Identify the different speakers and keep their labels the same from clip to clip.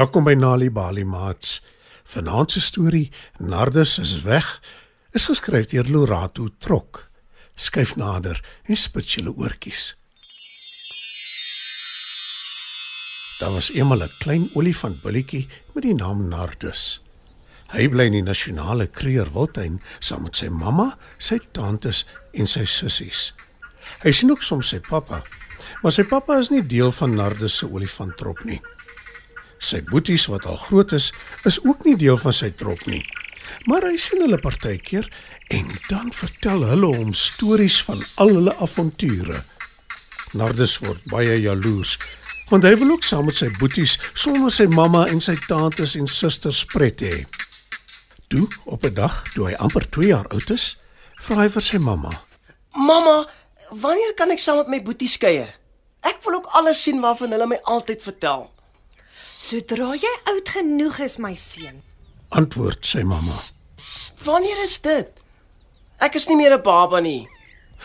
Speaker 1: Welkom by Nali Bali Mats. Vanaand se storie Nardus is weg is geskryf deur Lorato Trok. Skyf nader en spit julle oortjies. Daar was eendag 'n klein olifantbilletjie met die naam Nardus. Hy bly in die nasionale kreerwildtuin saam met sy mamma, sy tantes en sy sissies. Hy sien ook soms sy pappa, maar sy pappa is nie deel van Nardus se olifanttrop nie. Sy boeties wat al groot is, is ook nie deel van sy trop nie. Maar hy sien hulle partykeer en dan vertel hulle hom stories van al hulle avonture. Nardus word baie jaloers want hy wil ook saam met sy boeties sonder sy mamma en sy tantes en susters pret hê. Toe op 'n dag toe hy amper 2 jaar oud is, vra hy vir sy mamma:
Speaker 2: Mamma, wanneer kan ek saam met my boeties kuier? Ek wil ook alles sien waarvan hulle my altyd vertel.
Speaker 3: Sodra jy oud genoeg is, my seun.
Speaker 1: Antwoord sy mamma.
Speaker 2: Wanneer is dit? Ek is nie meer 'n baba nie.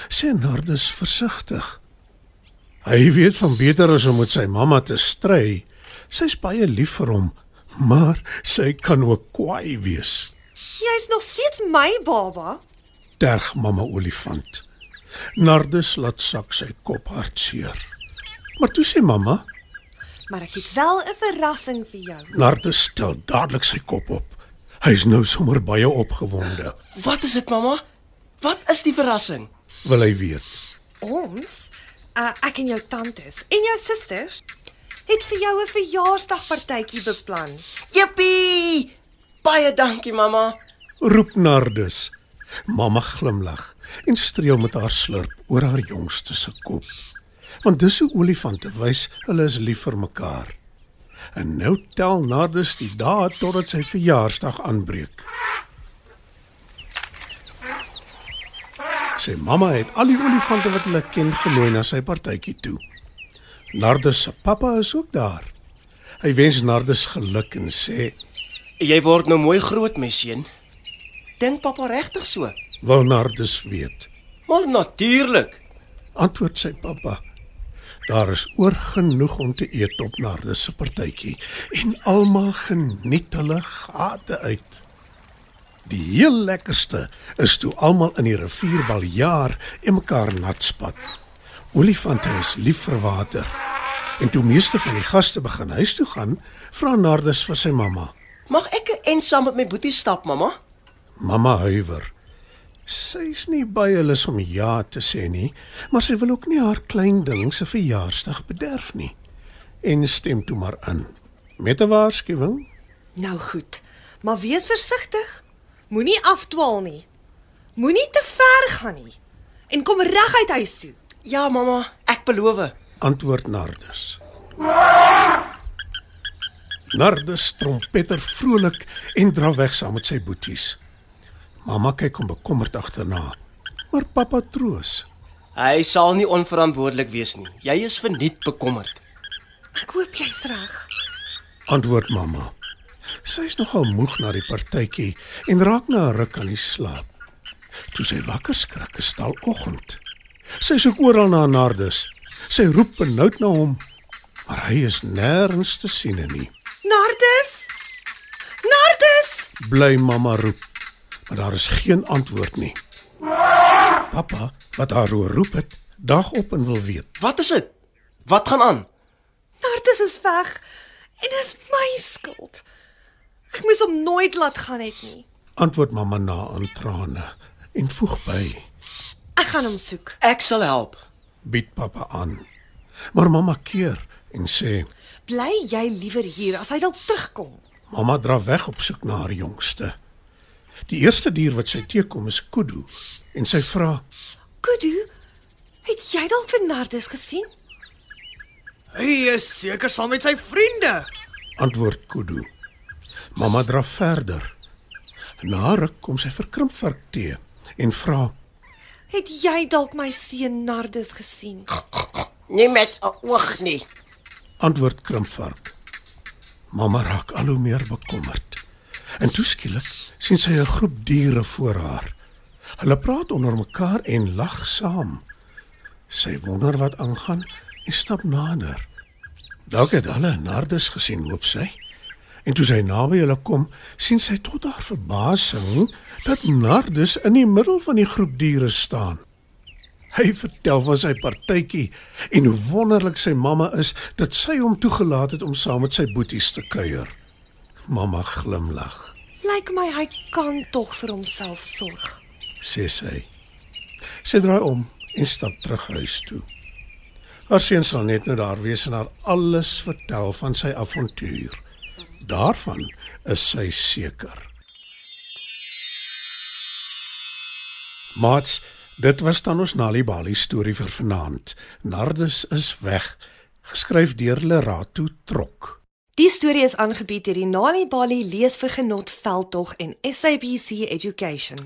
Speaker 1: Sê Nardus versigtig. Hy weet van beter as om met sy mamma te stry. Sy's baie lief vir hom, maar sy kan ook kwaai wees.
Speaker 3: Jy's nog steeds my baba.
Speaker 1: Terg mamma olifant. Nardus laat sak sy kop hartseer. Maar toe sê mamma,
Speaker 3: Maar ek het wel 'n verrassing vir jou.
Speaker 1: Nardus stel dadelik sy kop op. Hy's nou sommer baie opgewonde.
Speaker 2: Wat is dit, mamma? Wat is die verrassing?
Speaker 1: Wil hy weet?
Speaker 3: Ons, uh, ek en jou tantes en jou susters het vir jou 'n verjaarsdagpartytjie beplan.
Speaker 2: Jippie! Baie dankie, mamma.
Speaker 1: Roep Nardus. Mamma glimlag en streel met haar slurp oor haar jongste se kop. Want dis hoe olifante wys hulle is lief vir mekaar. En nou tel Nardus die dae totdat sy verjaarsdag aanbreek. Sy mamma het al die olifante wat hulle ken genooi na sy partytjie toe. Nardus se pappa is ook daar. Hy wens Nardus geluk en sê:
Speaker 2: Jy word nou mooi groot, my seun. Dink pappa regtig so?
Speaker 1: "Wil Nardus weet?"
Speaker 2: Maar natuurlik.
Speaker 1: Antwoord sy pappa: Daar is oor genoeg om te eet op Nardus se partytjie en almal geniet hulle gate uit. Die heel lekkerste is toe almal in die rivier baljaar en mekaar nat spat. Olifante is lief vir water. En toe meeste van die gaste begin huis toe gaan, vra Nardus vir sy mamma.
Speaker 2: Mag ek 'n en saam met my boeties stap, mamma?
Speaker 1: Mamma huiwer. Sy's nie baie lus om ja te sê nie, maar sy wil ook nie haar klein ding se verjaarsdag bederf nie. En stem toe maar in. Met 'n waarskuwing,
Speaker 3: Nou goed, maar wees versigtig. Moenie afdwaal nie. Moenie te ver gaan nie. En kom reguit huis toe.
Speaker 2: Ja, mamma, ek beloof.
Speaker 1: antwoord Nardus. Nardus trompeter vrolik en draf weg saam met sy boeties. Mamma kyk hom bekommerd agterna, maar pappa troos.
Speaker 2: Hy sal nie onverantwoordelik wees nie. Jy is verniet bekommerd.
Speaker 3: Ek hoop jy's reg.
Speaker 1: Antwoord mamma. Sy is nogal moeg na die partytjie en raak na 'n ruk aan die slaap. Toe sy wakker skrik, is dit al oggend. Sy soek oral na Nardus. Sy roep benoud na hom, maar hy is nêrens te sien nie.
Speaker 3: Nardus! Nardus!
Speaker 1: Bly mamma roep, maar daar is geen antwoord nie. Pappa, wat haar hoor roep het, dag op en wil weet.
Speaker 2: Wat is dit? Wat gaan aan?
Speaker 3: Nardus is weg en dis my skuld. Ek moes hom nooit laat gaan het nie.
Speaker 1: Antwoord mamma na aan trane en voeg by.
Speaker 3: Ek gaan hom soek.
Speaker 2: Ek sal help.
Speaker 1: Bied pappa aan. Maar mamma keer en sê,
Speaker 3: Bly jy liewer hier as hy dalk terugkom.
Speaker 1: mamma draf weg op soek na haar jongste. Die eerste dier wat sy teekom is Kudu en sy vra,
Speaker 3: Kudu, het jy dalk vir Nardus gesien?
Speaker 4: Hy is seker saam met sy vriende.
Speaker 1: antwoord Kudu. Mamma draf verder. Na 'n ruk kom sy vir Krimpvark tee en vra,
Speaker 3: Het jy dalk my seun Nardus gesien?
Speaker 2: Nie met 'n oog nie.
Speaker 1: antwoord Krimpvark. Mamma raak al hoe meer bekommerd. En toe skielik sien sy 'n groep diere voor haar. Hulle praat onder mekaar en lag saam. Sy wonder wat aangaan en stap nader. Dalk het hulle Nardus gesien, hoop sy, En toe sy naby hulle kom, sien sy tot haar verbasing dat Nardus in die middel van die groep diere staan. Hy vertel van sy partytjie en hoe wonderlik sy mamma is dat sy hom toegelaat het om saam met sy boeties te kuier. Mamma glimlag,
Speaker 3: Lyk my hy kan tog vir homself sorg.
Speaker 1: sê sy. Sy draai om en stap terug huis toe. Haar seun sal net nou daar wees en haar alles vertel van sy avontuur. Daarvan is sy seker. Mats, dit was dan ons Nali Bali storie vir vanaand. Nardus is weg, geskryf deur Lerato Trok.
Speaker 3: Die storie is aangebied deur die Nali Bali Leesvergenot Veldtog en SABC Education.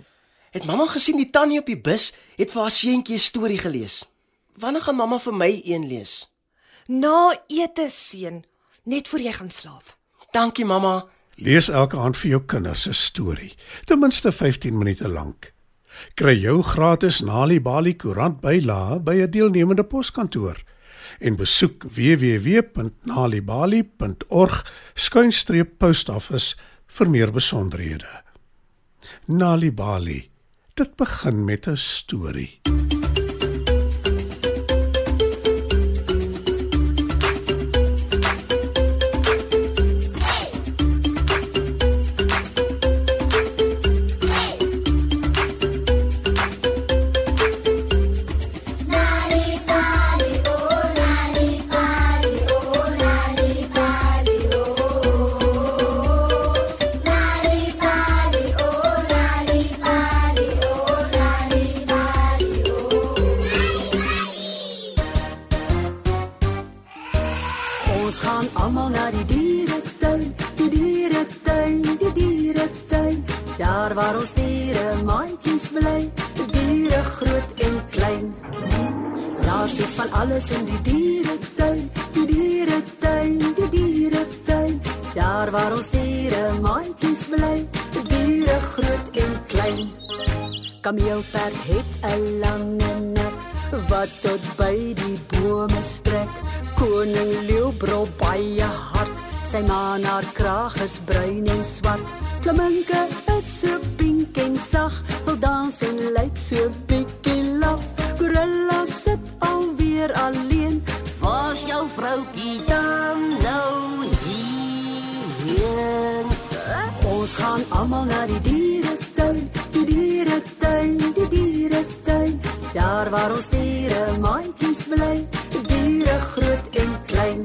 Speaker 2: Het mamma gesien die tannie op die bus het vir haar seentjie 'n storie gelees. Wanneer gaan mamma vir my een lees?
Speaker 3: Na ete seun, net voor jy gaan slaap.
Speaker 2: Dankie mamma.
Speaker 1: Lees elke aand vir jou kinders 'n storie, ten minste 15 minute lank. Kry jou gratis Nali Bali koerant bylae by 'n deelnemende poskantoor en besoek www.nalibali.org/postoffice vir meer besonderhede. Nali Bali, dit begin met 'n storie.
Speaker 5: Almal na die dieretuin, die dieretuin, die dieretuin. Daar waar ons diere maatjies bly, die diere groot en klein. Daar sit van alles in die dieretuin, die dieretuin, die dieretuin. Daar waar ons diere maatjies bly, die diere groot en klein. Kameelperd het 'n lange nek wat tot by die bome strek. Koning leeu brul baie hard. Sy maan haar kraag is bruin en swart. Flamingo is so pink en sag, wil dans en lyk so bietjie laf. Gorilla sit alweer alleen.
Speaker 6: Waar's jou vroutjie dan nou hier?
Speaker 5: Ons gaan almal na die dieretuin, die dieretuin, die dieretuin. Daar waar ons diere maatjies bly, die diere groot en klein.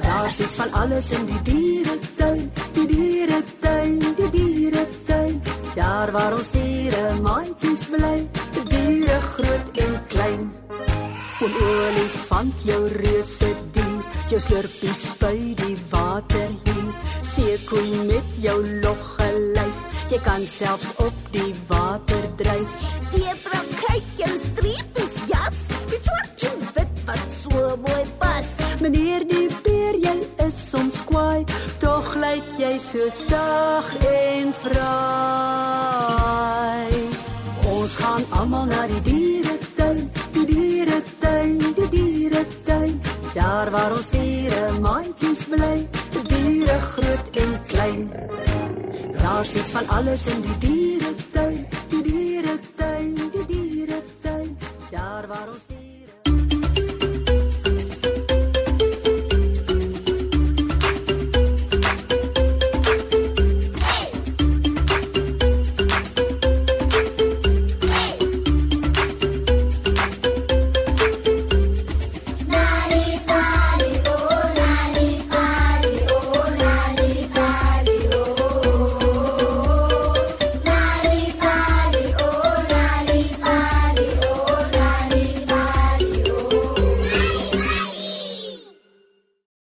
Speaker 5: Daar sit van alles in die dieretuin, die dieretuin, die dieretuin. Daar waar ons diere maatjies bly, die diere groot en klein. Oom olifant jou reuse dier, jou slurpie spui die water hier. Seekoei met jou logge lyf, jy kan selfs op die water dryf.
Speaker 6: Debra,
Speaker 5: Meneer die beer, jy is soms kwaai, tog lyk jy so sag en vry. Ons gaan almal na die dieretuin, die dieretuin, die dieretuin. Daar waar ons diere maatjies bly, die diere groot en klein. Daar sit van alles in die dieretuin, die dieretuin, die dieretuin. Daar waar ons